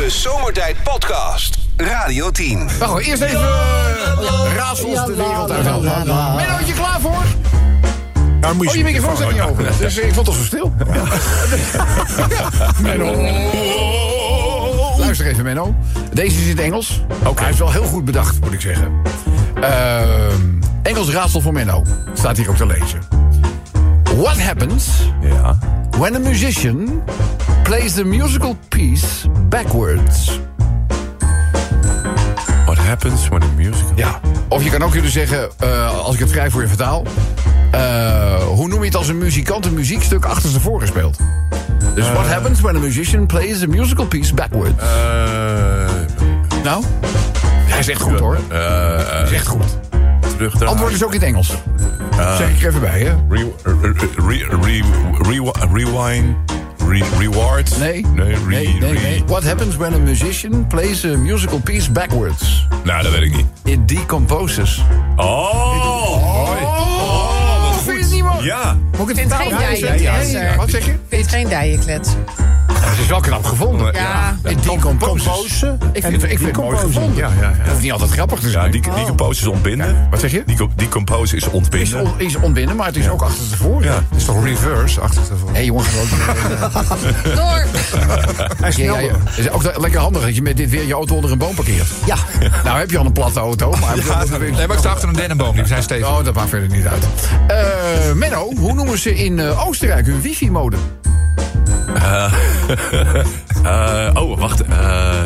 De Zomertijd Podcast. Radio 10. Nou, eerst even uh, raadsels de wereld uit. Ben je klaar voor? Nou, moet Oh, je microfoon staat niet open. Dus ik vond het zo stil. Menno. Luister even, Menno. Deze is in het Engels. Hij is wel heel goed bedacht, moet ik zeggen. Ehm, Engels raadsel voor Menno. Staat hier ook te lezen. What happens Ja. when a musician plays the musical piece backwards? What happens when a musical... Ja. Of je kan ook kunnen zeggen, eh, als ik het vrij voor je vertaal... eh, hoe noem je het als een muzikant een muziekstuk achterstevoren speelt? Dus what happens when a musician plays a musical piece backwards? Eh, nou? Hij is echt goed hoor. eh, Hij is echt goed. Antwoord is ook in het Engels. Zeg ik er even bij, hè? Re- re- re- re- rewi- rewind. Re- reward. Nee. Nee, re- nee, nee, re- nee. What happens when a musician plays a musical piece backwards? Nou, dat weet ik niet. It decomposes. Oh! Oh, Ja. Moet ik het Vind vertalen? geen Ja, dijenklets, ja, ja. hè? Wat zeg je? Vind je geen dijenklets? Het is wel knap gevonden. Ja. It decomposes. Ik vind het, ik vind het mooi gevonden. Ja, ja, ja. Het hoeft niet altijd grappig te Ja, zijn. die, decompose is ontbinden. Wat zeg je? Deco- Decompose is is, ontbinden. on, is ontbinden, maar het is ook achter tevoren. Ja. Het is toch reverse achter tevoren? Hé hey, jongen, gewoon. Door! ja, ja, ja. Het is ook lekker handig dat je met dit weer je auto onder een boom parkeert. Ja. Nou heb je al een platte auto, maar... Nee, maar ik sta achter een dennenboom. Die zijn stevig. Oh, dat maakt verder niet uit. Eh Menno, hoe noemen ze in eh, Oostenrijk hun wifi-modem? Eh, oh, wacht. eh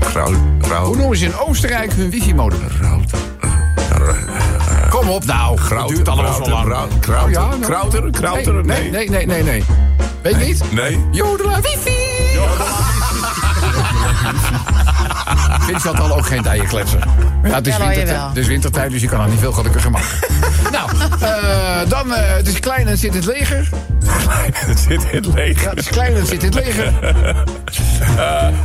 Grauw. Hoe Grauw. noemen ze in Oostenrijk hun wifi-modem? Kom op nou, het duurt allemaal zo lang. Krauter. Oh, ja, nou. Krauter. Krauter. Nee, nee, nee, nee, nee. Weet je niet? Nee. Jodela wifi! Vindt dat al ook geen dijenkletser? Ja, het is, wintertijd, het is wintertijd, dus je kan er niet veel gelukkiger maken. nou, eh, dan, eh, het is klein en zit in het leger. Het zit in het leger. Ja, het is klein en zit in het leger.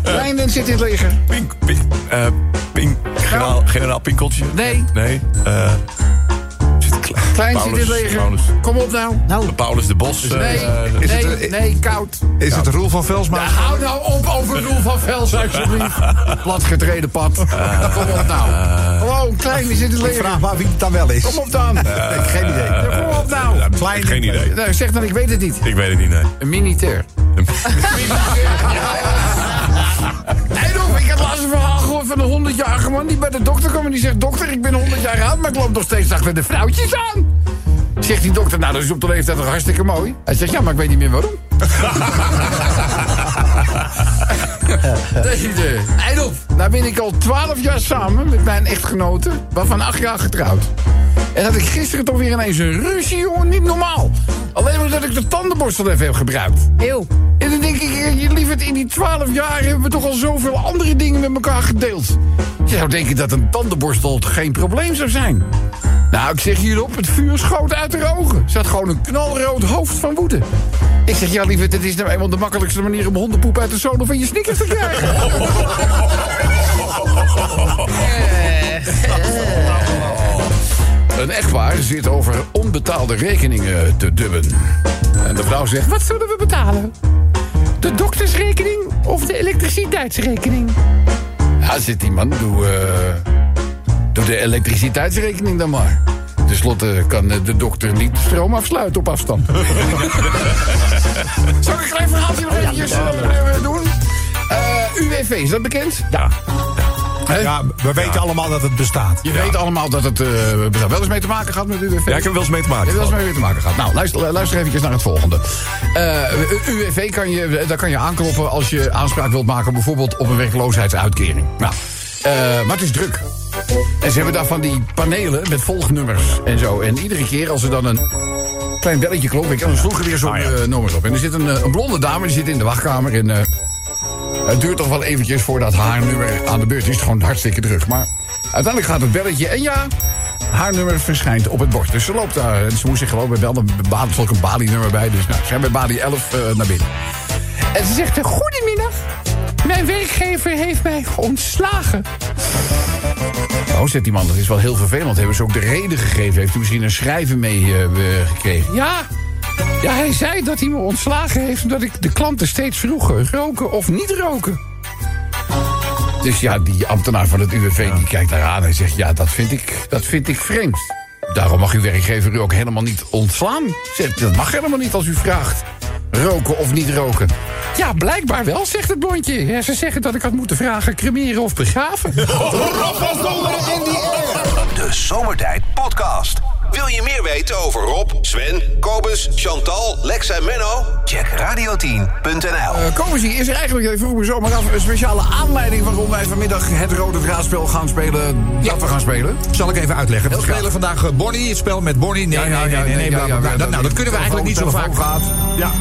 Klein en zit in het leger. Pink, pink, eh, pink, generaal, generaal Pinkeltje? Nee. Nee. eh klein. Klein zit in het leger. Paulus, Kom op nou. Nou, Paulus de Bos. eh, Nee, eh, nee, nee, koud. Is het Roel van Velsma? Ja, hou nou op over Roel van Vels, alsjeblieft. Platgetreden pad. Kom op nou. Gewoon, klein, die zit in het Ik leger. vraag maar wie het dan wel is. Kom op dan. geen idee. Ja, kom op nou. ja, Klein- Geen idee. Nou, zeg dan, ik weet het niet. Ik weet het niet, nee. Een militair. Nee, Rob, ik heb laatst een van een 100-jarige man die bij de dokter kwam en die zegt: Dokter, ik ben 100 jaar oud, maar ik loop nog steeds achter de vrouwtjes aan. Zegt die dokter, nou, dat is op de leeftijd toch hartstikke mooi. Hij zegt, ja, maar ik weet niet meer waarom. Deze, Eindhoven. Nou ben ik al 12 jaar samen met mijn echtgenote, waarvan 8 jaar getrouwd. En had ik gisteren toch weer ineens een ruzie, jongen, niet normaal. Tandenborstel even heb gebruikt. Eeuw. En dan denk ik, eh, je lieverd, in die 12 jaar hebben we toch al zoveel andere dingen met elkaar gedeeld. Je zou denken dat een tandenborstel geen probleem zou zijn. Nou, ik zeg hierop, het vuur schoot uit de ogen. Ze had gewoon een knalrood hoofd van woede. Ik zeg, ja lieverd, het is nou eenmaal de makkelijkste manier om hondenpoep uit de zolen van je snickers te krijgen. Een echtpaar zit over onbetaalde rekeningen te dubben. En de vrouw zegt, wat zullen we betalen? De doktersrekening of de elektriciteitsrekening? Ja, zit die man, doe, eh, doe de elektriciteitsrekening dan maar. Ten slotte kan eh, de dokter niet stroom afsluiten op afstand. Zal ik een klein verhaaltje nog eventjes eh, doen? Eh, UWV, is dat bekend? Ja. Ja, we weten allemaal dat het bestaat. Je weet allemaal dat het uh, wel eens mee te maken gaat met UWV. Ja, ik heb er wel eens mee te maken er wel gehad. eens mee te maken gehad. Nou, luister, luister even naar het volgende. Uh, UWV kan je, daar kan je aankloppen als je aanspraak wilt maken... bijvoorbeeld op een werkloosheidsuitkering. Nou, uh, maar het is druk. En ze hebben daar van die panelen met volgnummers en zo. En iedere keer als er dan een klein belletje klopt... ik dan sloeg er weer zo'n Ah, nummers op. En er zit een, een blonde dame, die zit in de wachtkamer... Uh, het duurt toch wel eventjes voordat haar nummer aan de beurt is. Het gewoon hartstikke druk. Maar uiteindelijk gaat het belletje en ja, haar nummer verschijnt op het bord. Dus ze loopt daar. En ze moest zich gewoon bij belden. Er ook een Bali-nummer bij. Dus nou, ze gaan bij Bali 11 uh, naar binnen. En ze zegt: Goedemiddag. Mijn werkgever heeft mij ontslagen. Oh, zegt die man, dat is wel heel vervelend. Hebben ze ook de reden gegeven? Heeft u misschien een schrijven mee uh? Ja, Ja, hij zei dat hij me ontslagen heeft omdat ik de klanten steeds vroeg roken of niet roken. Dus ja, die ambtenaar van het UWV die kijkt daar aan en zegt... ja, dat vind ik, dat vind ik vreemd. Daarom mag uw werkgever u ook helemaal niet ontslaan. Zegt, Dat mag helemaal niet als u vraagt. Roken of niet roken. Ja, blijkbaar wel, zegt het blondje. Ja, ze zeggen dat ik had moeten vragen cremeren of begraven. De Zomertijd Podcast. Wil je meer weten over Rob, Sven, Kobus, Chantal, Lex en Menno? Check radio10.nl. Uh, Komisie, is er eigenlijk, ik vroeg me zo maar af... een speciale aanleiding waarom wij vanmiddag het rode draadspel gaan spelen... dat we gaan spelen? Zal ik even uitleggen. We spelen vandaag eh, Bonnie, het spel met Bonnie. Nee, nee, nee, nee, Nou, dat kunnen we eigenlijk niet zo vaak. gaat. Ja.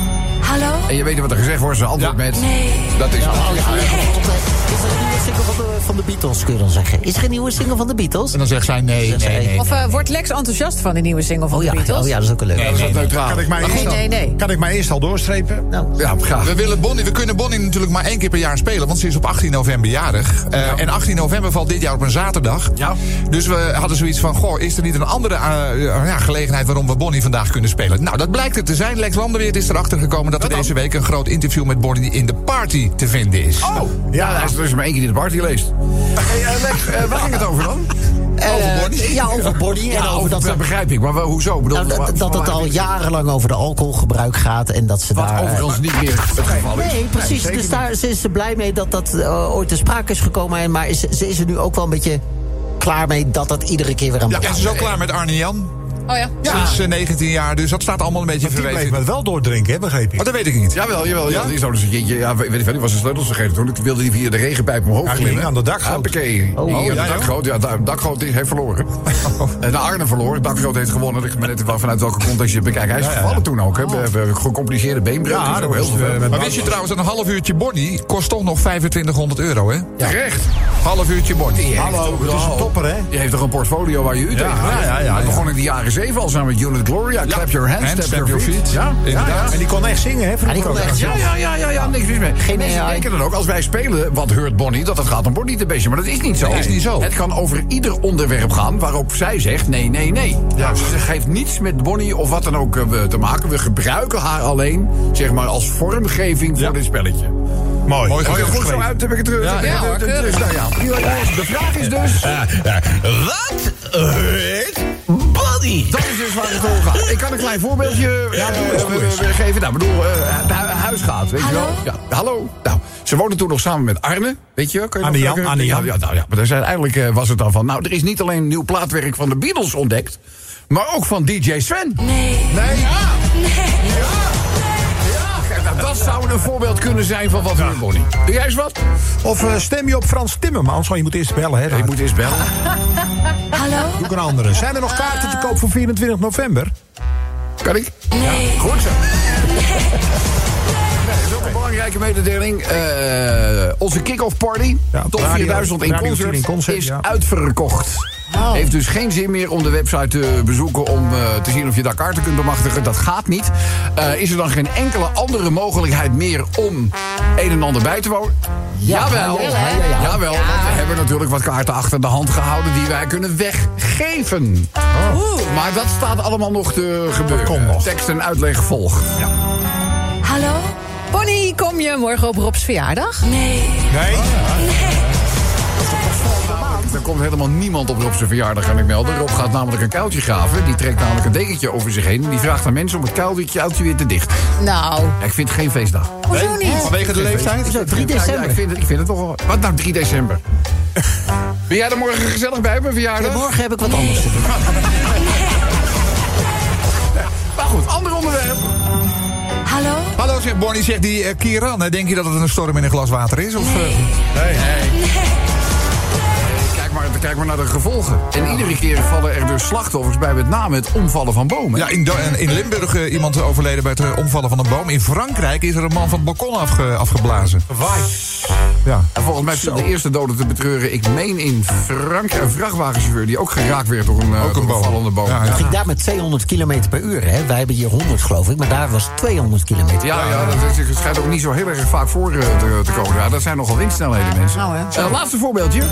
Hallo? En je weet wat er gezegd wordt, ze antwoord Ja. met... Nee. Dat is... Is er een nieuwe single van de, van de Beatles, kun je dan zeggen? Is er een nieuwe single van de Beatles? En dan zegt zij nee, Zegt nee, zij- nee. Of eh, wordt Lex enthousiast van de nieuwe single van Oh de ja, Beatles? oh ja, dat is ook een leuk. Dat is wat neutraal. Kan ik mij Nee, eerst al- nee, nee. Kan ik mij eerst al doorstrepen? Nou, Ja, graag. We, willen Bonnie, we kunnen Bonnie natuurlijk maar één keer per jaar spelen, want ze is op 18 november jarig. Eh, En 18 november valt dit jaar op een zaterdag. Ja. Dus we hadden zoiets van: goh, is er niet een andere eh, ja, gelegenheid waarom we Bonnie vandaag kunnen spelen? Nou, dat blijkt het te zijn. Lex Landerweert is erachter gekomen dat er deze week een groot interview met Bonnie in de party te vinden is. Oh, ja, hij is dus maar één keer die de party leest. Hey, eh, Lex, eh, waar ging het over dan? eh, Bonnie? Ja, over Bonnie. en over dat, dat begrijp ik, maar wel, hoezo? Bedoel, nou, dat, dat het al jarenlang over de alcoholgebruik gaat en dat ze Wat daar... eh, overigens niet meer het geval is. Nee, precies. dus daar ze is ze blij mee dat dat eh, ooit te sprake is gekomen. En, maar is, ze is er nu ook wel een beetje klaar mee dat dat iedere keer weer aan Ja, en ze is ook klaar met Arne Jan. Oh ja. Ze is eh, 19 jaar, dus dat staat allemaal een beetje Die bleef wel doordrinken, hè, begreep ik. Maar dat weet ik niet. Jawel, jawel. Ja? Die dus een keertje, ja, weet ik wel, die was zijn sleutels vergeten toen. Ik wilde die via de regenpijp omhoog Ja, aan de dakgoot. Oh, aan ja, de dakgoot, ja, de dakgoot heeft verloren. En de Arne verloren, de dakgoot heeft gewonnen. Ik ben net wel vanuit welke context je bekijkt. Hij is gevallen toen ook, hè. We hebben gecompliceerde beenbreuk. Ja, dat heel veel. eh, Maar wist je trouwens dat een half uurtje Bonnie kost toch nog 2500 euro, hè? Terecht. Half uurtje Bonnie. Hallo, het is een topper, hè? Je heeft toch een portfolio waar je u tegen ja, ja, ja, ja. begon in de jaren zeven al samen met Unit Gloria. Clap your hands, Hands, step your feet. Ja, Inderdaad. En die kon echt zingen, hè? Ja, die kon echt Ja, ja, ja, ja, ja, niks mis mee. Geen Mensen AI. denken dan ook, als wij spelen, wat heurt Bonnie, dat het gaat om Bonnie te beestje. Maar dat is niet zo. Nee, is niet zo. Het kan over ieder onderwerp gaan waarop zij zegt nee, nee, nee. Ja. Ze geeft niets met Bonnie of wat dan ook eh, te maken. We gebruiken haar alleen, zeg maar, als vormgeving voor Ja. dit spelletje. Mooi. Mooi ja, gezegd. goed zo uit heb ik het terug. Ja, ja, dus, nou ja. De vraag is dus... Wat Dat is dus waar het over gaat. Ik kan een klein voorbeeldje ja, geven. Nou, ik bedoel, eh, de hu- huis gaat, weet je wel. Ja, hallo. Nou, ze woonden toen nog samen met Arne, weet je wel. Kan je Anne nog- Jan, ja, Anne Jan. Ja, nou, ja, maar dus uiteindelijk eh, was het dan van... Nou, er is niet alleen nieuw plaatwerk van de Beatles ontdekt... maar ook van DJ Sven. Nee. Nee? Ja. Ja, kijk, nou, dat zou een voorbeeld kunnen zijn van wat we doen, Bonnie. Doe jij eens wat? Of eh, stem je op Frans Timmermans? Want je moet eerst bellen, hè? Je moet eens bellen. Hallo? Doe ik een andere. Zijn er nog kaarten te koop voor 24 november? Kan ik? Nee. Goed zo. Nee, dat is ook een belangrijke mededeling. Eh, onze kick-off party, Ja, top Radio- 4000 in concert, 10 in concert, is ja. uitverkocht. Heeft dus geen zin meer om de website te bezoeken om eh, te zien of je daar kaarten kunt bemachtigen. Dat gaat niet. Eh, is er dan geen enkele andere mogelijkheid meer om een en ander bij te wonen? Jawel. ja, ja, ja, ja. Jawel, want we hebben natuurlijk wat kaarten achter de hand gehouden die wij kunnen weggeven. Maar dat staat allemaal nog te gebeuren. komt nog. Tekst en uitleg volgt. Hallo? Bonnie, kom je morgen op Rob's verjaardag? Nee. Nee. Er komt helemaal niemand op Rob zijn verjaardag, kan ik melden. Rob gaat namelijk een kuiltje graven. Die trekt namelijk een dekentje over zich heen. En die vraagt aan mensen om het kuiltje weer te dicht. Nou, Ja, ik vind het geen feestdag. Hoezo niet? Vanwege de leeftijd? 3 Ja, ja, december. ik, vind het, ik vind het toch wel... Wat nou 3 december? Ben jij er morgen gezellig bij op mijn verjaardag? Morgen heb ik wat anders te doen. Maar goed, ander onderwerp. Hallo? Hallo, zegt Bonnie, zegt die eh, Kieran. Denk je dat het een storm in een glas water is? Of, eh, Kijk maar, kijk maar naar de gevolgen. En iedere keer vallen er dus slachtoffers bij met name het omvallen van bomen. Ja, in, Do- in Limburg eh, iemand overleden bij het eh, omvallen van een boom. In Frankrijk is er een man van het balkon afge- afgeblazen. Waai. Ja. En volgens mij viel de eerste dode te betreuren. Ik meen in Frankrijk een vrachtwagenchauffeur die ook geraakt werd door een, eh, Ook een door boom. vallende boom. Ja, ging daar met 200 km per uur, hè? Wij hebben hier 100, geloof ik, maar daar was 200 km. Ja, ja, dat is, het schijnt ook niet zo heel erg vaak voor te, te komen. Ja, dat zijn nogal windsnelheden, mensen. Nou, hè. Laatste voorbeeldje.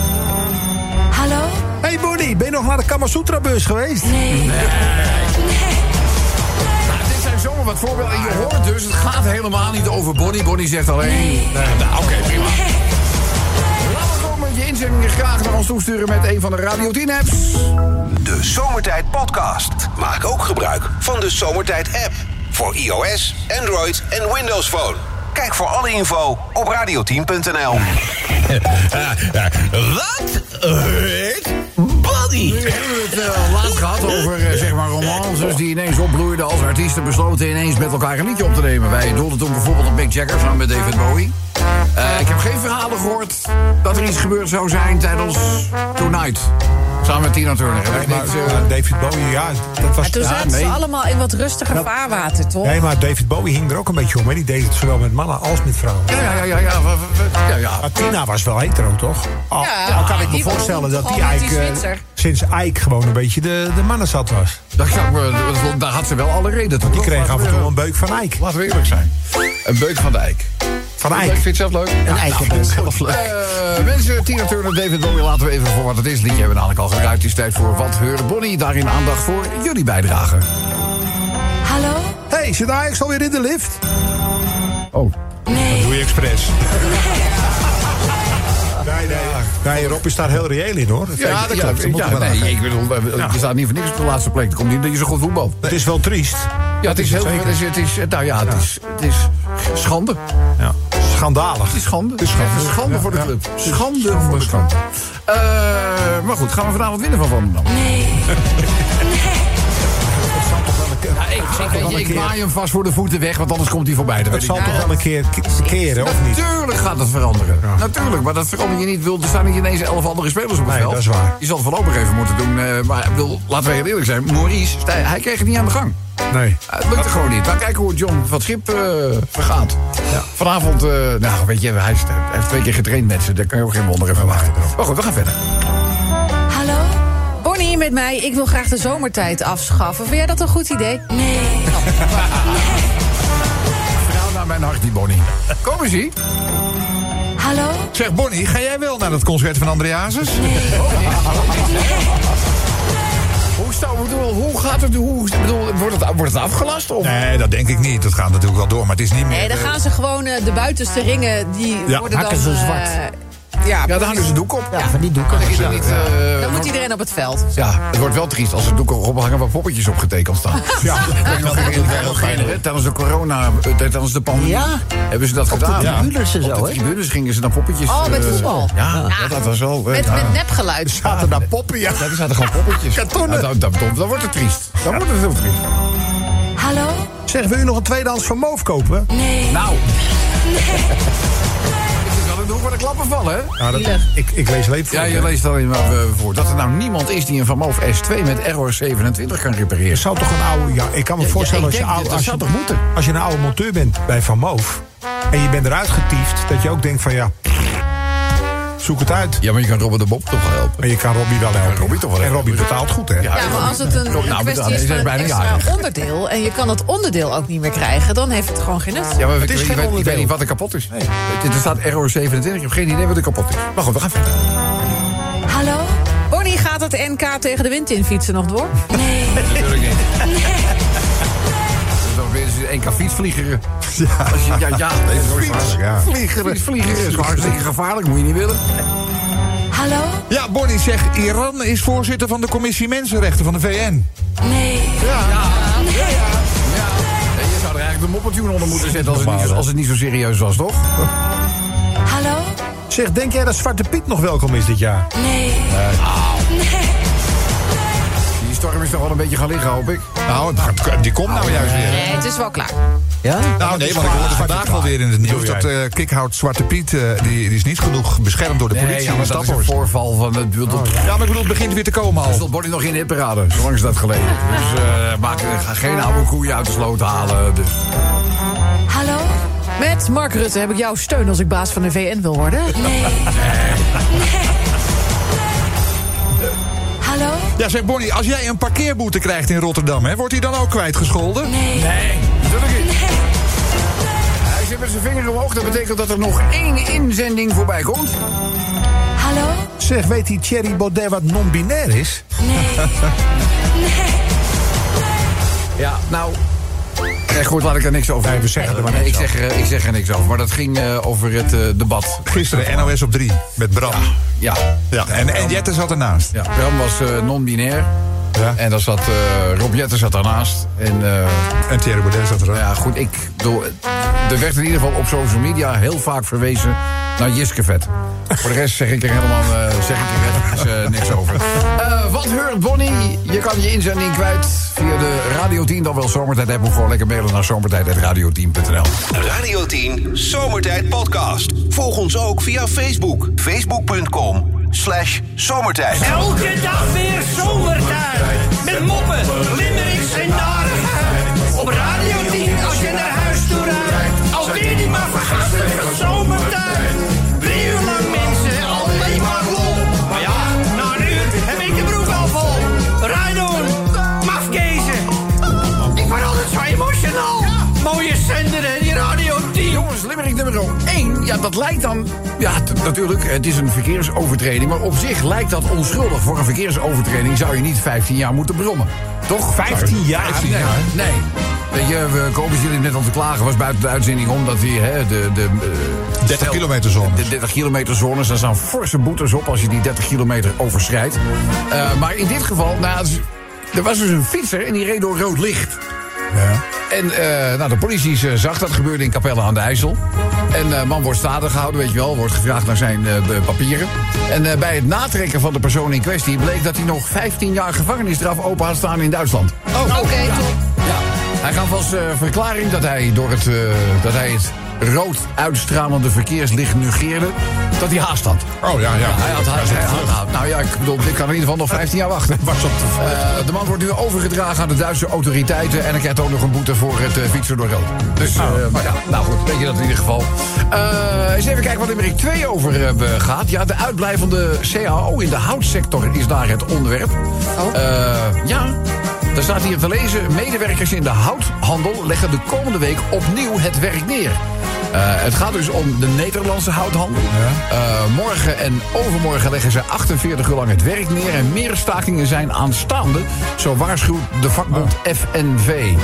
Hey Bonnie, ben je nog naar de Kamasutra-bus geweest? Nee. Nou, dit zijn zomaar wat voorbeelden. En je hoort dus, het gaat helemaal niet over Bonnie. Bonnie zegt alleen... Nee. nou, oké, prima. Met je inzendingen graag naar ons toesturen met een van de Radio 10 apps. De Zomertijd Podcast. Maak ook gebruik van de Zomertijd app. Voor iOS, Android en Windows Phone. Kijk voor alle info op radio10.nl. Wat Buddy? We hebben het eh, laatst gehad over eh, zeg maar romances die ineens opbloeiden als artiesten besloten ineens met elkaar een liedje op te nemen. Wij doelden toen bijvoorbeeld op Mick Jagger samen met David Bowie. Eh, ik heb geen verhalen gehoord dat er iets gebeurd zou zijn tijdens Tonight. Samen met Tina Turner. Eh, eh, David Bowie, ja, dat was... En toen Ja, zaten nee. ze allemaal in wat rustiger vaarwater, toch? Nee, maar David Bowie hing er ook een beetje om. Hè. Die deed het zowel met mannen als met vrouwen. Ja, ja, ja, ja, ja, ja, ja. Maar Tina was wel hetero, toch? Al, Ja, al kan ik me voorstellen dat die Ike, eh, sinds Ike gewoon een beetje de, de mannenzat was. Dat daar had ze wel alle reden toe. Die kreeg af en toe een beuk van Ike. Laten we eerlijk zijn. Een beuk van de eik. Van Leuk, Ike. vind je het zelf leuk? Een eikenbeuk. Zelf leuk. Eh, mensen, Tina Turner, David Bowie, laten we even voor wat het is. Liedje hebben we namelijk al geruimd. Het is tijd voor Wat Heurde Bonnie. Daarin aandacht voor jullie bijdrage. Hallo? hey, zit Ajax alweer in de lift? Oh. Nee. Doe je expres. Nee, nee. Nee, Rob is daar heel reëel in, hoor. Ja, dat klopt. dat Ja, ik nee, ik bedoel, eh, je staat niet voor niks op de laatste plek. Het komt niet dat je zo goed voetbalt. Het is wel triest. Ja, het is heel het is, het is, nou ja, het is, het is schande. Ja. Schandalig. Het is schande. Het is schande, schande voor de club. Schande voor de club. Eh, maar goed, gaan we vanavond winnen van Van Dam? Nee. Ik, maai hem vast voor de voeten weg, want anders komt hij voorbij. Dat Het zal toch wel een keer keren, of niet? Natuurlijk gaat het veranderen. Natuurlijk, maar dat verander je niet. Wil, er staan niet ineens elf andere spelers op het Nee, veld. dat is waar. Je zal het voorlopig even moeten doen. eh, maar ik bedoel, laten we heel eerlijk zijn. Maurice, hij kreeg het niet aan de gang. Nee. Eh, Het lukte gewoon niet. Maar kijken hoe John van het Schip eh, vergaat. Vanavond, eh, nou weet je, hij, heeft twee keer getraind met ze. Daar kan je ook geen wonder in verwachten. Maar goed, we gaan verder. Met mij, ik wil graag de zomertijd afschaffen. Vind jij dat een goed idee? Nee. Vrouw naar mijn hart, die Bonnie. Kom eens hier. Hallo? Zeg Bonnie, ga jij wel naar het concert van André Hazes? Hoe, staan, bedoel, hoe gaat het? Hoe, bedoel, wordt, het, wordt het afgelast? Of? Nee, dat denk ik niet. Dat gaat natuurlijk wel door, maar het is niet meer... Nee, dan gaan ze gewoon eh, de buitenste ringen, die Ja, worden dan... hakken ze zwart. eh, ja, Ja, daar hangen ze doek op. Ja, van die doeken. Dan is niet, eh, dan moet iedereen op het veld. Ja, het wordt wel triest als er doeken op hangen waar poppetjes op getekend staan. Ja, tijdens de corona, eh, tijdens de pandemie, Ja. hebben ze dat gedaan. de tribunes en Op zo, de hè? tribunes gingen ze dan poppetjes... Oh, met eh, voetbal. Ja, ja, dat was wel... Met, ja. met nepgeluid. Zaten daar poppen, ja. Er zaten gewoon poppetjes. Kartonnen. Ja, dan, dan, dan, wordt het triest. Dan wordt het heel triest. Hallo? Zeg, wil je nog een tweedehands van Moof kopen? Nee. Nou. Ik in de klappen vallen, hè? Nou, dat, ik, ik lees leed voor Ja, je. leest alleen maar eh, voor. Dat er nou niemand is die een Van Moof S2 met error 27 kan repareren. Er zou toch een oude... Ja, ik kan me Ja, voorstellen als je, oude, dat als, zou je, toch moeten? als je een oude monteur bent bij Van Moof... en je bent eruit getiefd, dat je ook denkt van ja... zoek het uit. Ja, maar je kan Robert de Bob toch wel helpen. Maar je kan Robbie wel helpen. Robbie toch wel en. Robbie betaalt goed, hè? Ja, maar als het een, Nou, kwestie is is van een bijna extra jarig. onderdeel... en je kan het onderdeel ook niet meer krijgen... dan heeft het gewoon geen nut. Ja, maar Het ik, is weet, geen ik, weet, ik weet onderdeel. niet wat er kapot is. Het- Er staat error 27, ik heb geen idee wat er kapot is. Maar goed, we gaan verder. Hallo? Bonnie, gaat het NK tegen de wind in fietsen nog door? Nee. Natuurlijk niet. Keer fietsvliegeren. Ja, Als je, ja, ja. Ja. Vliegeren. Vliegeren is hartstikke gevaarlijk, moet je niet willen. Hallo? Ja, Bonnie zegt, Iran is voorzitter van de Commissie Mensenrechten van de VN. Nee. Ja, je zou er eigenlijk de moppeltune onder moeten zetten als het, niet, zo- als het niet zo serieus was, toch? Hallo? Zeg, denk jij dat Zwarte Piet nog welkom is dit jaar? Nee. Die storm is toch wel een beetje gaan liggen, hoop ik. Nou, die komt nou juist weer. Nee, het is wel klaar. Ja? Nou nee, want ik hoorde vandaag wel weer in het nieuws... dat eh Kikhout Zwarte Piet, eh, die, die is niet genoeg beschermd door de politie ja, maar dat is een voorval van het... Oh, Ja, maar ik bedoel, het begint weer te komen al. Dat wordt nog in de hitparade, zolang is dat geleden. Dus eh maak ga geen oude koeien uit de sloot halen. Dus. Hallo? Met Mark Rutte heb ik jouw steun als ik baas van de VN wil worden. Nee. Hallo? Ja, zeg Bonnie, als jij een parkeerboete krijgt in Rotterdam... Hè, wordt hij dan ook kwijtgescholden? Nee. Nee, natuurlijk niet. Hij zit met zijn vinger omhoog. Dat betekent dat er nog één inzending voorbij komt. Hallo? Zeg, weet die Thierry Baudet wat non-binair is? Nee. Ja, nou... Nee, goed, laat ik er niks over we zeggen maar Nee, ik zeg, er, ik zeg er niks over. Maar dat ging eh, over het eh, debat. Gisteren NOS op 3 met Bram. Ja. Ja, en, en Jette zat ernaast. ja. Bram was eh, non-binair. Ja. En dan zat eh Rob Jetten zat daarnaast. En eh, En Thierry Baudet zat er ook. ja, goed, ik bedoel, er werd in ieder geval op social media heel vaak verwezen naar Jiskevet. Voor de rest zeg ik er helemaal eh, zeg ik er eh, niks over. Heurt Bonnie? Je kan je inzending kwijt via de Radio 10, dan wel Zomertijd. Heb moet gewoon lekker mailen naar zomertijd.radio10.nl. Radio 10 Zomertijd Podcast. Volg ons ook via Facebook. Facebook.com slash zomertijd. Elke dag weer zomertijd. Met moppen, limmerings en narigheid. Op Radio 10 als je naar huis toe rijdt. Alweer die maar vergasten van zomertijd. Ja, dat lijkt dan... Ja, natuurlijk, het is een verkeersovertreding. Maar op zich lijkt dat onschuldig. Voor een verkeersovertreding zou je niet 15 jaar moeten brommen. Toch? 15 jaar? Nee, nee. Weet je, we komen jullie net al te klagen. Was buiten de uitzending omdat hij hè, de... de eh, 30 stel- kilometer zones. De 30 kilometer zones. Daar staan forse boetes op als je die 30 kilometer overschrijdt. Eh, maar in dit geval, nou, er was dus een fietser en die reed door rood licht. Ja. En eh, nou, de politie eh, zag dat gebeurde in Capelle aan de IJssel. En de man wordt stadig gehouden, weet je wel. Wordt gevraagd naar zijn eh, papieren. En eh, bij het natrekken van de persoon in kwestie... bleek dat hij nog 15 jaar gevangenisstraf open had staan in Duitsland. Oh, Oké, top. Ja. Hij gaf als verklaring dat hij door het, dat hij het rood uitstralende verkeerslicht negeerde... dat hij haast had. Oh ja, ja. Hij had haast. Hij had haast. Nou ja, ik bedoel, ik kan in ieder geval nog 15 jaar wachten. Was op de Eh, de man wordt nu overgedragen aan de Duitse autoriteiten... en hij krijgt ook nog een boete voor het eh, fietsen door rood. Dus, eh, maar ja, nou goed, weet je dat in ieder geval. Eh, eens even kijken wat Limerick 2 over eh, gaat. Ja, de uitblijvende CAO in de houtsector is daar het onderwerp. Eh, ja, daar staat hier te lezen... medewerkers in de houthandel leggen de komende week opnieuw het werk neer. Eh, het gaat dus om de Nederlandse houthandel. Eh, morgen en overmorgen leggen ze 48 uur lang het werk neer... en meer stakingen zijn aanstaande, zo waarschuwt de vakbond FNV.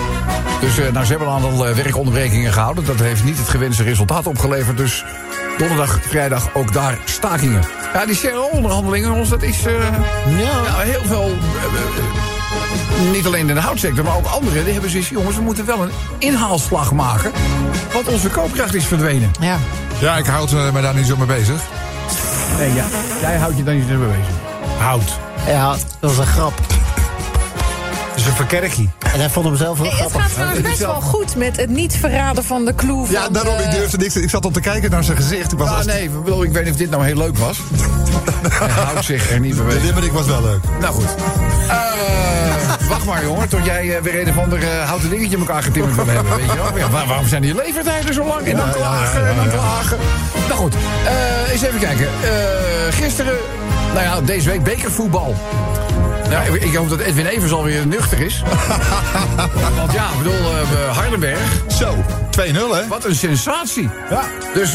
Dus eh, nou, ze hebben een aantal werkonderbrekingen gehouden. Dat heeft niet het gewenste resultaat opgeleverd. Dus donderdag, vrijdag ook daar stakingen. Ja, die CRO-onderhandelingen, jongens, dat is ja, heel veel... niet alleen in de houtsector, maar ook anderen. Die hebben zoiets, jongens, we moeten wel een inhaalslag maken. Want onze koopkracht is verdwenen. Ja. Ja, ik houd eh, me daar niet zo mee bezig. Nee, ja. Jij houdt je dan niet meer bezig. Hout. ja, dat was een grap. Het is een verkerkie. En hij vond hem zelf wel Nee, het gaat trouwens best wel goed met het niet verraden van de clue van... Ja, daarom, ik eh, durfde niks. Ik zat al te kijken naar zijn gezicht. Ik was Ah, nee, ik bedoel, ik weet niet of dit nou heel leuk was. Hij houdt zich er niet mee De bezig. limerick was wel leuk. Nou goed. Eh, wacht maar, jongen, tot jij eh, weer een of ander eh, houten dingetje in elkaar getimmerd wil hebben. Weet je wel? Ja, waar- waarom zijn die levertijden zo lang? En dan klagen en dan klagen. Nou goed, eh, eens even kijken. Gisteren, nou ja, deze week bekervoetbal. Nou, ik, hoop dat Edwin Evers alweer nuchter is. Want ja, ik bedoel, Hardenberg, Zo, 2-0 hè? wat een sensatie. Ja. Dus,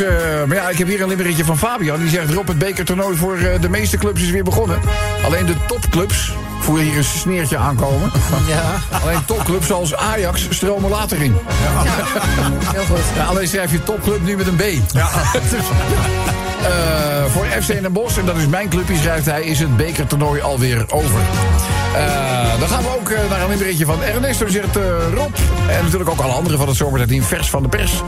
maar ja, ik heb hier een limmeretje van Fabian. Die zegt, Rob, het bekertoernooi voor de meeste clubs is weer begonnen. Alleen de topclubs voelen hier een sneertje aankomen. Ja. Alleen topclubs zoals Ajax stromen later in. Heel goed. Ja, alleen schrijf je topclub nu met een B. Ja. Eh, voor FC Den Bosch, en dat is mijn clubje, schrijft hij, is het bekertoernooi alweer over. Eh, dan gaan we ook eh, naar een limmeretje van Ernesto, zegt eh, Rob. En natuurlijk ook alle anderen van het zomertijdteam vers van de pers.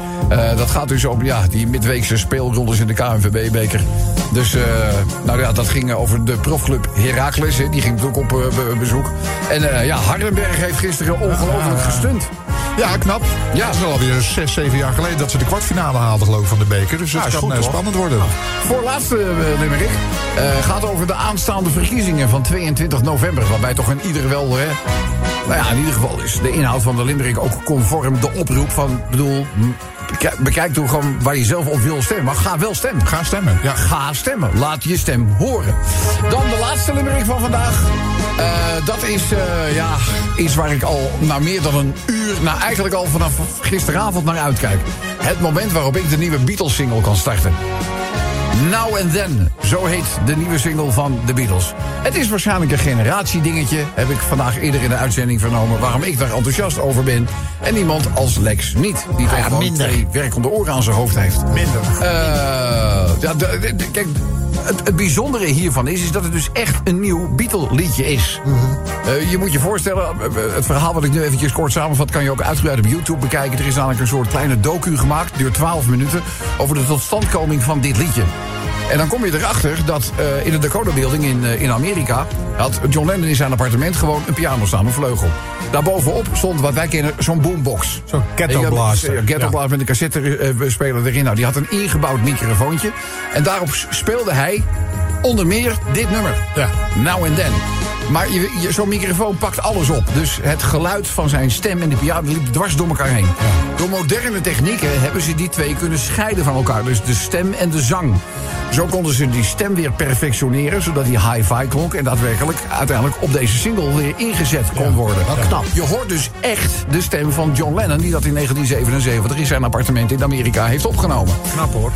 Dat gaat dus om ja, die midweekse speelrondes in de KNVB-beker. Dus nou ja, dat ging over de profclub Heracles. Die ging natuurlijk op be- bezoek. En ja, Hardenberg heeft gisteren ongelooflijk gestunt. Ja, knap. Ja, het is alweer 6, 7 jaar geleden dat ze de kwartfinale haalden, geloof ik, van de beker. Dus het is kan goed, eh, hoor. spannend worden. Voorlaatste uh, limerick eh, gaat over de aanstaande verkiezingen van 22 november. Waarbij toch in ieder wel, hè, nou ja, in ieder geval is de inhoud van de limerick ook conform de oproep van, bedoel, bekijk, toch gewoon waar je zelf op wil stemmen. Maar ga wel stemmen. Ga stemmen. Ja. Ga stemmen. Laat je stem horen. Dan de laatste limerick van vandaag. Eh, dat is eh, ja, iets waar ik al na meer dan een uur, nou eigenlijk al vanaf gisteravond naar uitkijk. Het moment waarop ik de nieuwe Beatles-single kan starten. Now and Then. Zo heet de nieuwe single van de Beatles. Het is waarschijnlijk een generatiedingetje. Heb ik vandaag eerder in de uitzending vernomen... waarom ik daar enthousiast over ben. En iemand als Lex niet. Die toch gewoon minder. twee werkende oren aan zijn hoofd heeft. Minder. Eh, ja, kijk, het, het bijzondere hiervan is, is dat het dus echt een nieuw Beatle-liedje is. Eh, je moet je voorstellen, eh, het verhaal wat ik nu eventjes kort samenvat... kan je ook uitgebreid op YouTube bekijken. Er is namelijk een soort kleine docu gemaakt, duurt 12 minuten... over de totstandkoming van dit liedje. En dan kom je erachter dat eh, in de Dakota Building in, eh, in Amerika... had John Lennon in zijn appartement gewoon een piano staan, een vleugel. Daarbovenop stond wat wij kennen zo'n boombox. Zo'n ghetto blaster. ghetto blaster met een cassette-speler erin. Nou, die had een ingebouwd microfoontje. En daarop speelde hij onder meer dit nummer. Ja. Now and Then. Maar zo'n microfoon pakt alles op. Dus het geluid van zijn stem en de piano liep dwars door elkaar heen. Door moderne technieken hebben ze die twee kunnen scheiden van elkaar. Dus de stem en de zang. Zo konden ze die stem weer perfectioneren, zodat die hi-fi klonk... en daadwerkelijk uiteindelijk op deze single weer ingezet kon worden. knap. Je hoort dus echt de stem van John Lennon... die dat in 1977 in zijn appartement in Amerika heeft opgenomen. Knap hoor.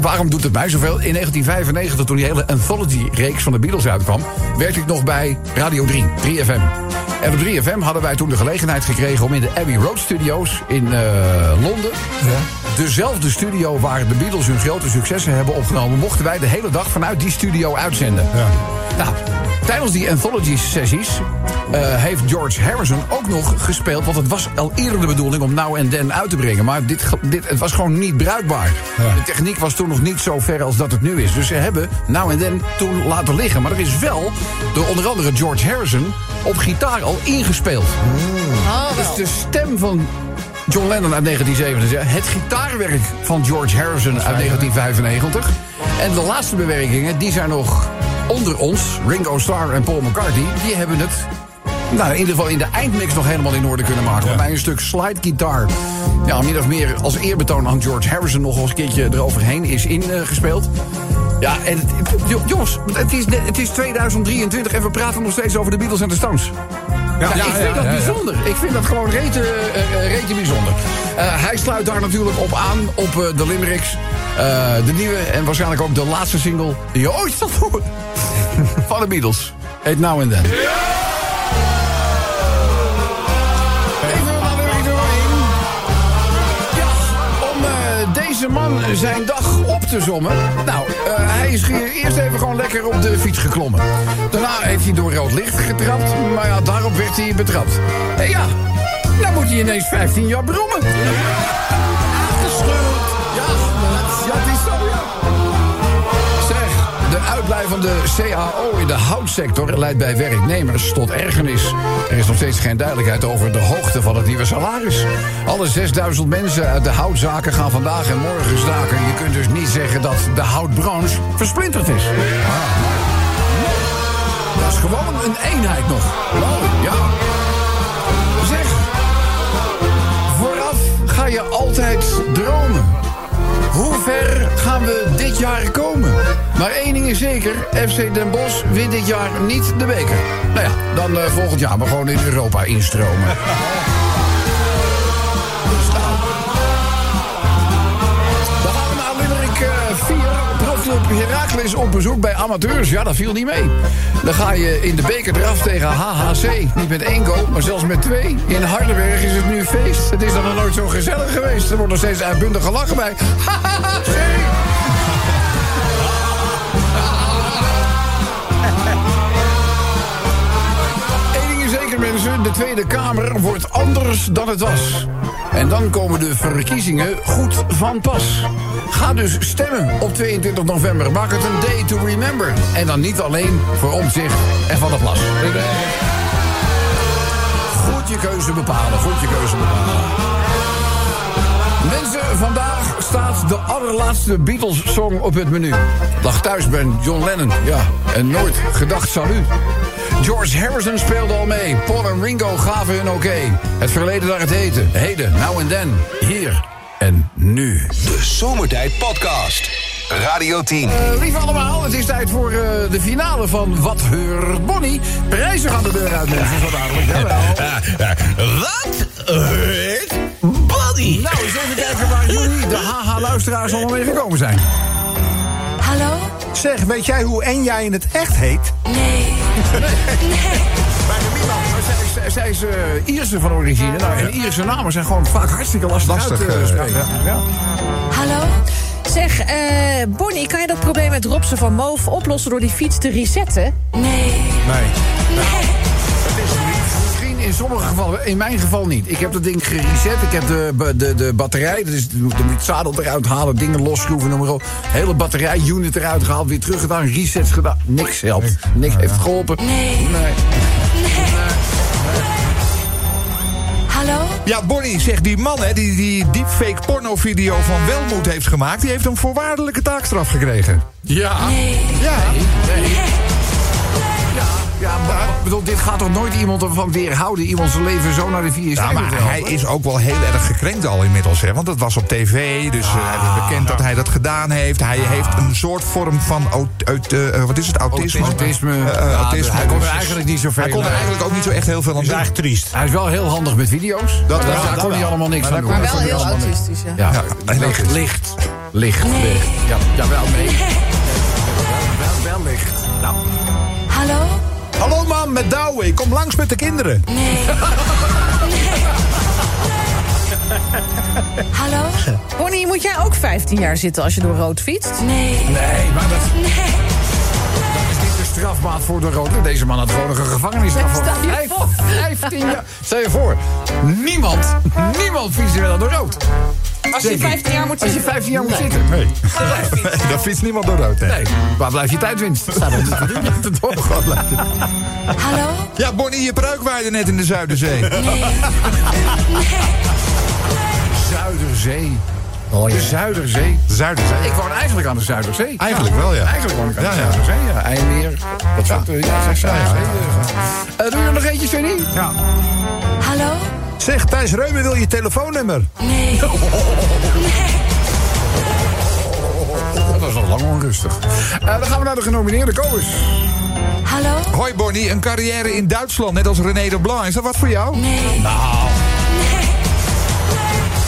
Waarom doet het mij zoveel? In 1995, toen die hele anthology-reeks van de Beatles uitkwam... werkte ik nog bij Radio 3, 3FM. En op 3FM hadden wij toen de gelegenheid gekregen... om in de Abbey Road Studios in eh, Londen... dezelfde studio waar de Beatles hun grote successen hebben opgenomen... mochten wij de hele dag vanuit die studio uitzenden. Nou, tijdens die anthology-sessies eh, heeft George Harrison ook nog gespeeld... want het was al eerder de bedoeling om Now and Then uit te brengen... maar dit, dit, het was gewoon niet bruikbaar. De techniek was toen nog niet zo ver als dat het nu is. Dus ze hebben Now and Then toen laten liggen. Maar er is wel door onder andere George Harrison op gitaar al ingespeeld. Dus de stem van John Lennon uit 1977. Het gitaarwerk van George Harrison uit 1995. En de laatste bewerkingen, die zijn nog onder ons. Ringo Starr en Paul McCartney. Die hebben het nou, in ieder geval in de eindmix nog helemaal in orde kunnen maken. Waarbij een stuk slide guitar, ja, min of meer als eerbetoon aan George Harrison... nog eens een keertje eroverheen is ingespeeld. Ja, en het, jongens, het is, het is 2023 en we praten nog steeds over de Beatles en de Stones. Ja, ik vind dat bijzonder. Ik vind dat gewoon rete, eh, eh, rete bijzonder. Eh, hij sluit daar natuurlijk op aan, op de Limericks. De nieuwe en waarschijnlijk ook de laatste single die je ooit zal horen. van de Beatles. Heet Now and Then. Deze man zijn dag op te sommen. Nou, eh, hij is hier eerst even gewoon lekker op de fiets geklommen. Daarna heeft hij door rood licht getrapt. Maar ja, daarop werd hij betrapt. En ja, nou moet hij ineens 15 jaar brommen. De uitblijvende CAO in de houtsector leidt bij werknemers tot ergernis. Er is nog steeds geen duidelijkheid over de hoogte van het nieuwe salaris. Alle 6000 mensen uit de houtzaken gaan vandaag en morgen staken. Je kunt dus niet zeggen dat de houtbranche versplinterd is. Dat is gewoon een eenheid nog. Ja. Zeg, vooraf ga je altijd dromen. Hoe ver gaan we dit jaar komen? Maar één ding is zeker, FC Den Bosch wint dit jaar niet de beker. Nou ja, dan eh, volgend jaar maar gewoon in Europa instromen. Dus nou. Gaan we naar Limerick eh, 4. Profclub Heracles op bezoek bij amateurs. Ja, dat viel niet mee. Dan ga je in de beker eraf tegen HHC. Niet met één goal, maar zelfs met twee. In Hardenberg is het nu feest. Het is dan nog nooit zo gezellig geweest. Er wordt nog steeds uitbundig gelachen bij HHC. De Tweede Kamer wordt anders dan het was. En dan komen de verkiezingen goed van pas. Ga dus stemmen op 22 november. Maak het een day to remember. En dan niet alleen voor omzicht en van de plas. Goed je keuze bepalen. Goed je keuze bepalen. Mensen, vandaag staat de allerlaatste Beatles-song op het menu. Lag thuis bij John Lennon, ja. En nooit gedacht salut. George Harrison speelde al mee. Paul en Ringo gaven hun oké. Het verleden naar het heden. Heden, now and then. Hier en nu. De Zomertijd Podcast. Radio 10. Eh, lieve allemaal, het is tijd voor eh, de finale van Wat Heurt Bonnie. Prijzen gaan de deur uit, mensen, zo dadelijk. Jawel. Wat heet body? Nou, eens even kijken waar jullie, de haha-luisteraars, allemaal mee gekomen zijn. Zeg, weet jij hoe en jij in het echt heet? Nee. Maar zij, zij is eh, Ierse van origine. Nou, en Ierse namen zijn gewoon vaak hartstikke lastig, Lastig, uit te eh, spreken. ja. Ja. Hallo? Zeg, eh, Bonnie, kan je dat probleem met Robsen van Moof oplossen door die fiets te resetten? Nee. Nee. In sommige gevallen, in mijn geval niet. Ik heb dat ding gereset, ik heb de, de, de batterij, dus dan moet je het zadel eruit halen, dingen losschroeven, noem maar op. Hele batterij, unit eruit gehaald, weer terug gedaan, resets gedaan. Niks helpt. Niks heeft geholpen. Nee. Nee. Hallo? Ja, Bonnie, zegt die man hè, die die deepfake pornovideo van Welmoed heeft gemaakt... die heeft een voorwaardelijke taakstraf gekregen. Ja. Ja. Ja, maar ik bedoel, dit gaat toch nooit iemand ervan weerhouden, iemand zijn leven zo naar de vier Ja, maar hij is ook wel heel erg gekrenkt al inmiddels, hè? Want dat was op tv, dus eh, hij is bekend dat hij dat gedaan heeft. Hij heeft een soort vorm van, aut- uit, eh, wat is het, autisme? Autisme. Eh, eh, Ja, autisme. hij kon er Dus eigenlijk niet zoveel Hij kon er aan. eigenlijk ook niet zo echt heel veel aan Dat is doen. eigenlijk triest. Hij is wel heel handig met video's. Dat maar wel, daar dat kon hij allemaal niks Maar aan doen. Maar Dat wel heel allemaal autistisch, ja. Ja, Ja, licht. licht. Licht. Nee. licht. Ja, ja, wel, nee. Wel, wel licht. Nou, Hallo? Hallo man, met Douwe. Ik kom langs met de kinderen. Nee. Hallo? Bonnie, moet jij ook 15 jaar zitten als je door rood fietst? Nee. nee, maar dat, dat is niet de strafmaat voor de rode. Deze man had gewoon nog een gevangenisstraf vijf- voor. 15 jaar. Stel je voor, niemand, niemand fietst meer dan door rood. Als je 15 jaar moet Als je zitten? 15 jaar moet zitten. Nee. Daar fietst niemand door rood, hè? Nee, waar blijf je tijdwinst? Staat er niet te doen. Hallo? Ja, Bonnie, je pruik waaide net in de Zuiderzee. Zuiderzee. De Zuiderzee. Zuiderzee. Ik woon eigenlijk aan de Zuiderzee. Eigenlijk wel, ja. Eigenlijk woon ik aan Ja, de ja. Zuiderzee, ja. IJmeer, dat soort... eh, Ja, zeg Zuiderzee. eh. Eh, doe je nog eentje, Sunny? Ja. Hallo? Zeg, Thijs Reumer wil je telefoonnummer. Nee. Dat was al lang onrustig. Eh, dan gaan we naar de genomineerde komers. Hallo? Hoi Bonnie, een carrière in Duitsland, net als René de Blanc. Is dat wat voor jou? Nee.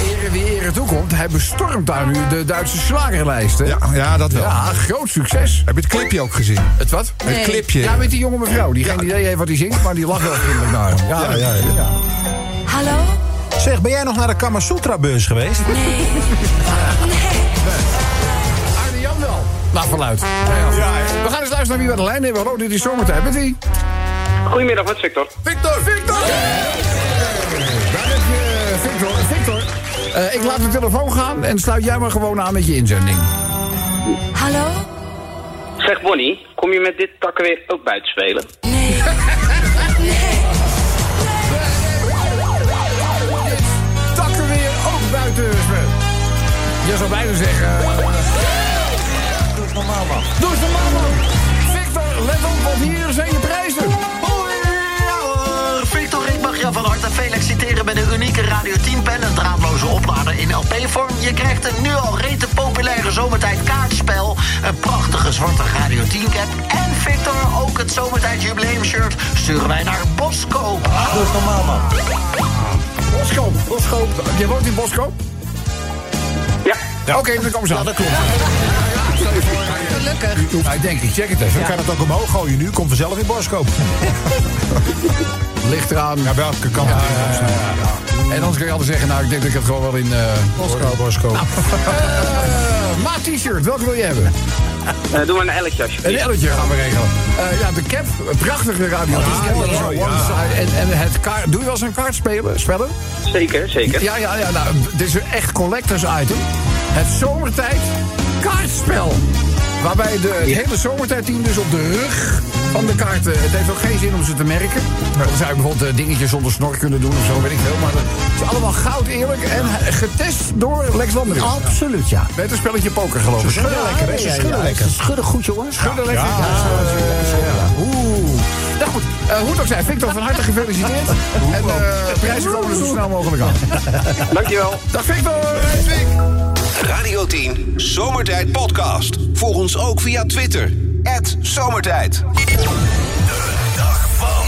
Ere wie ere toekomt, hij bestormt daar nu de Duitse slagerlijsten. Ja, ja, dat wel. Ja, groot succes. Heb je het clipje ook gezien? Het wat? Het clipje. Ja, met die jonge mevrouw, die geen idee heeft wat hij zingt, maar die lacht wel vriendelijk naar hem. Ja, ja, ja. Hallo? Zeg, ben jij nog naar de Kamasutra-beurs geweest? Arne Jan wel. Verluid. Ja, We gaan eens luisteren naar wie we aan de lijn hebben. Hallo, dit is zomertijd. Met wie? Goedemiddag, met Victor. Victor! Victor! Daar heb je eh, Victor. Victor, eh, ik laat de telefoon gaan en sluit jij maar gewoon aan met je inzending. Hallo? Zeg Bonnie, kom je met dit takken weer ook buiten spelen? Nee. Takken zou bijna zeggen... Doe het normaal, man. Doe het normaal, man. Victor, let op, want hier zijn je prijzen. Victor, ik mag jou van harte feliciteren met een unieke Radio 10 pen. Een draadloze oplader in LP-vorm. Je krijgt een nu al rete populaire zomertijd kaartspel. Een prachtige zwarte Radio 10 cap. En Victor, ook het zomertijd jubileum shirt sturen wij naar Bosco. Doe het normaal, man. Boskoop. Boskoop. Je woont in Boskoop? Ja. Oké, dan komen ze aan. dat klopt. Gelukkig. Nou, ik denk, ik check het even. Je kan het ook omhoog gooien nu. Komt vanzelf in Boskoop. Ligt eraan. Ja, welke kant? Ja, ja, ja, ja. En anders kun je altijd zeggen, nou, ik denk dat ik het gewoon wel in... eh Boskoop, Boskoop. eh, maat t-shirt, welke wil je hebben? Eh, doe maar een elletje Een alsjeblieft. elletje gaan we regelen. Eh, ja, de cap, een prachtige radio. ja. Side. En, en het kaart, doe je wel eens een kaart spelen? spellen? Zeker, zeker. Ja, ja, ja. Nou, dit is een echt collectors item. Het zomertijd kaartspel. Waarbij de, hele zomertijdteam dus op de rug van de kaarten... Het heeft ook geen zin om ze te merken. Dan zou je bijvoorbeeld eh, dingetjes zonder snor kunnen doen of zo, weet ik veel. Maar het is allemaal goud eerlijk en getest door Lex Landering. Absoluut, ja. Met een spelletje poker, geloof ik. schudden lekker, hè? Ze schudden lekker. Ze schudden goed, jongens. Schudden lekker. Ja, Oeh. Nou goed, eh, hoe het ook zij, Victor, van harte gefeliciteerd. En eh prijzen komen er zo snel mogelijk aan. Dankjewel. Dag Victor! Radio 10 Zomertijd Podcast. Volg ons ook via Twitter. Zomertijd. Dag van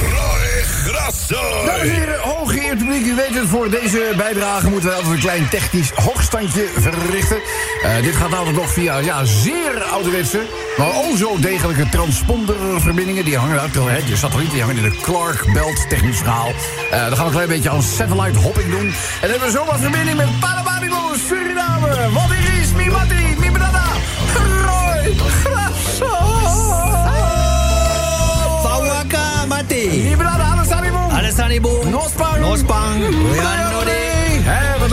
Roy Graaf. Dames en heren, hooggeëerd publiek, u weet het, voor deze bijdrage moeten we altijd een klein technisch hoogstandje verrichten. Eh, dit gaat altijd nog via ja, zeer ouderwetse, maar o zo degelijke transponderverbindingen. Die hangen uit, hè, de satellieten die hangen in de Clark Belt technisch verhaal. Eh, dan gaan we een klein beetje aan satellite hopping doen. En hebben we zomaar verbinding met Paramaribo, Suriname. Wat is, Alessanibo. Nospang. Nospang. Hey, Hé, wat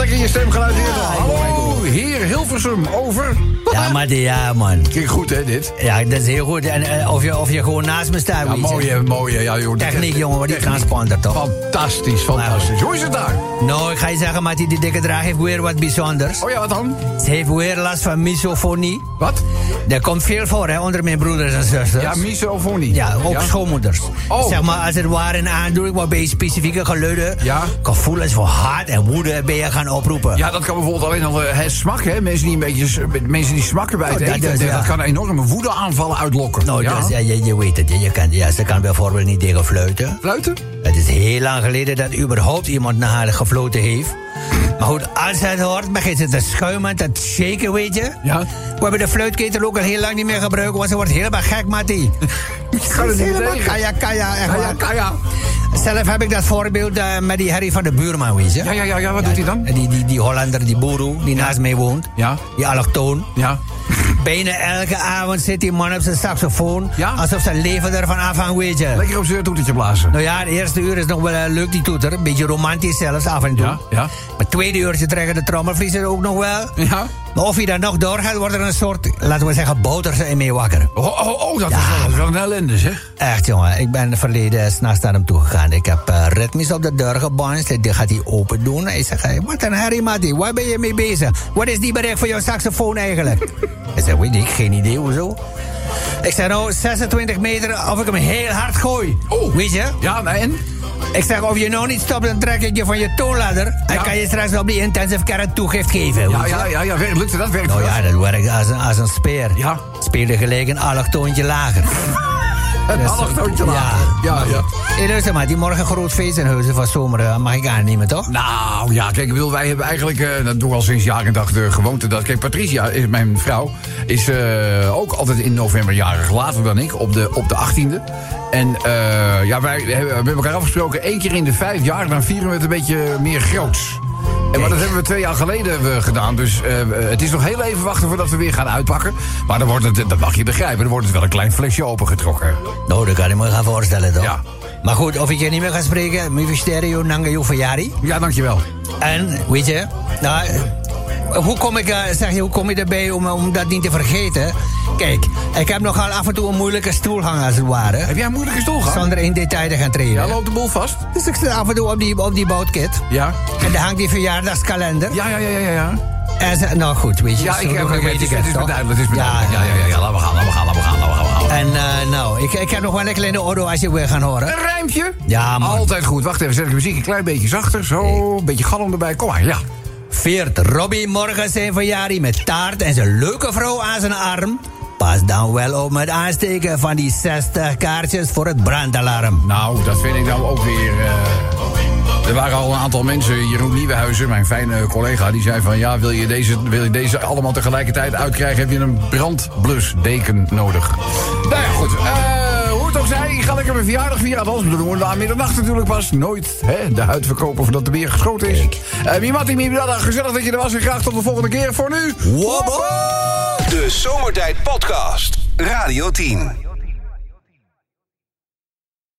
lekker je stemgeluid hier toch. Hallo, heer Hilversum, over. Ja, maar ja, man. Kijk goed, hè, dit. Ja, dat is heel goed. En eh, of, je, of je gewoon naast me staat, Ja, je. mooie, mooie. Ja, joh, Techniek, jongen, wat die transponder toch? Fantastisch, fantastisch. Hoe is het daar? Nou, ik ga je zeggen, Mati, die dikke draag heeft weer wat bijzonders. Oh ja, wat dan? Ze heeft weer last van misofonie. Wat? Dat komt veel voor, hè, onder mijn broeders en zusters. Ja, misofonie. Ja, ook Ja? schoonmoeders. Oh. Zeg maar, als het ware een aandoening waarbij specifieke geluiden... Ja. gevoelens voor haat en woede ben je gaan oproepen. Ja, dat kan bijvoorbeeld alleen al het smak, hè. Mensen die een beetje mensen die smakken bij het Oh, dat eten. dus, dat, kan enorme woedeaanvallen uitlokken. Nou, ja. dus, ja, je, je weet het. Je, je kan, ja, ze kan bijvoorbeeld niet tegen fluiten. Fluiten? Het is heel lang geleden dat überhaupt iemand naar haar gefloten heeft. Maar goed, als het hoort, begint ze te schuimen, te shaken, weet je. Ja. We hebben de fluitketel ook al heel lang niet meer gebruikt, want ze wordt helemaal gek, Mattie. Kan het niet. Kaya, kaya, echt Kaya, kaya. Zelf heb ik dat voorbeeld eh, met die Harry van de buurman, weet je. Ja, ja, ja, ja, wat doet hij dan? Die, die, die Hollander, die boeroe, die naast mij woont. Ja. Die allochtoon. Ja. Bijna elke avond zit die man op zijn saxofoon. Ja. Alsof zijn leven ervan afhangt, weet je. Lekker op zijn toetertje blazen. Nou ja, de eerste uur is nog wel eh, leuk, die toeter. Een beetje romantisch zelfs, af en toe. Ja, ja. Maar tweede uurtje trekken de trommelvliezen ook nog wel. Ja. Maar of hij dan nog doorgaat, wordt er een soort, laten we zeggen, boter in mee wakker. Oh, oh, oh dat, Ja. is wel, dat is wel een ellende, zeg. Echt, jongen. Ik ben verleden s'nachts naar hem toe gegaan. Ik heb eh, ritmisch op de deur gebonst. Die gaat hij open doen. Hij zegt, hey, wat een herrie, Mattie. Waar ben je mee bezig? Wat is die bereik van jouw saxofoon eigenlijk? ik zeg, weet ik, geen idee, hoezo? Ik zeg, nou, 26 meter of ik hem heel hard gooi. Oh. Weet je? Ja, nou, en? Ik zeg, of je nou niet stopt, dan trek ik je van je toonladder. En Ja. kan je straks op die intensive care toegift geven. Ja, ja, ja, ja. werkt- Lukte dat? Werkt Nou ja, dat werkt als een, als een speer. Ja. Speelde gelijk een allochtoontje lager. Een allochtoontje lager. Ja, ja. Hé, luister maar, die morgen groot feest in Huizen van Zomer eh, mag ik aannemen, toch? Nou ja, kijk, bedoel, wij hebben eigenlijk, eh, dat doen we al sinds jaar en dag de gewoonte dat. Kijk, Patricia, is, mijn vrouw, is eh, ook altijd in november jarig, later dan ik, op de, op de 18e. En ja, wij hebben we hebben elkaar afgesproken, één keer in de vijf jaar, dan vieren we het een beetje meer groots. En maar dat hebben we twee jaar geleden eh, gedaan. Dus eh, het is nog heel even wachten voordat we weer gaan uitpakken. Maar dan wordt het, dat mag je begrijpen, dan wordt het wel een klein flesje opengetrokken. Nou, dat kan ik me gaan voorstellen, toch? Ja. Maar goed, of ik je niet meer ga spreken, mi stereo nanga verjari. Ja, dankjewel. En, weet je, nou, hoe kom ik, eh, zeg je, hoe kom je erbij om, om dat niet te vergeten? Kijk, ik heb nogal af en toe een moeilijke stoelgang, als het ware. Heb jij een moeilijke stoel gehad? Zonder in detail te gaan treden. Ja, loopt de boel vast? Dus ik sta af en toe op die, op die boutkit. Ja. En daar hangt die verjaardagskalender. Ja, ja, ja, ja, ja. En ze, nou goed, weet je. Ja, ik heb het, weet het, is, ik het is me toch? duidelijk. Het is me Ja. Ja, ja, ja, laten we gaan, laten we gaan, laten we gaan, laten we gaan. En eh, nou, ik, ik heb nog wel een kleine orde als je wil gaan horen. Een rijmpje? Ja, man. Altijd goed. Wacht even, zet ik de muziek een klein beetje zachter. Zo, een beetje galm erbij. Kom maar, ja. Veert Robbie morgen zijn verjaardag met taart en zijn leuke vrouw aan zijn arm. Pas dan wel op met aansteken van die 60 kaartjes voor het brandalarm. Nou, dat vind ik nou ook weer... eh, er waren al een aantal mensen, Jeroen Nieuwenhuizen, mijn fijne collega... die zei van, ja, wil je deze, wil je deze allemaal tegelijkertijd uitkrijgen... heb je een brandblusdeken nodig. Nou ja, goed. eh, zij, ga lekker mijn verjaardag vieren. Althans, we doen middernacht natuurlijk pas. Nooit hè, de huid verkopen voordat er weer geschoten is. Uh, Mimati, Mimidada, gezellig dat je er was. En graag tot de volgende keer. Voor nu... De Zomertijd Podcast. Radio 10.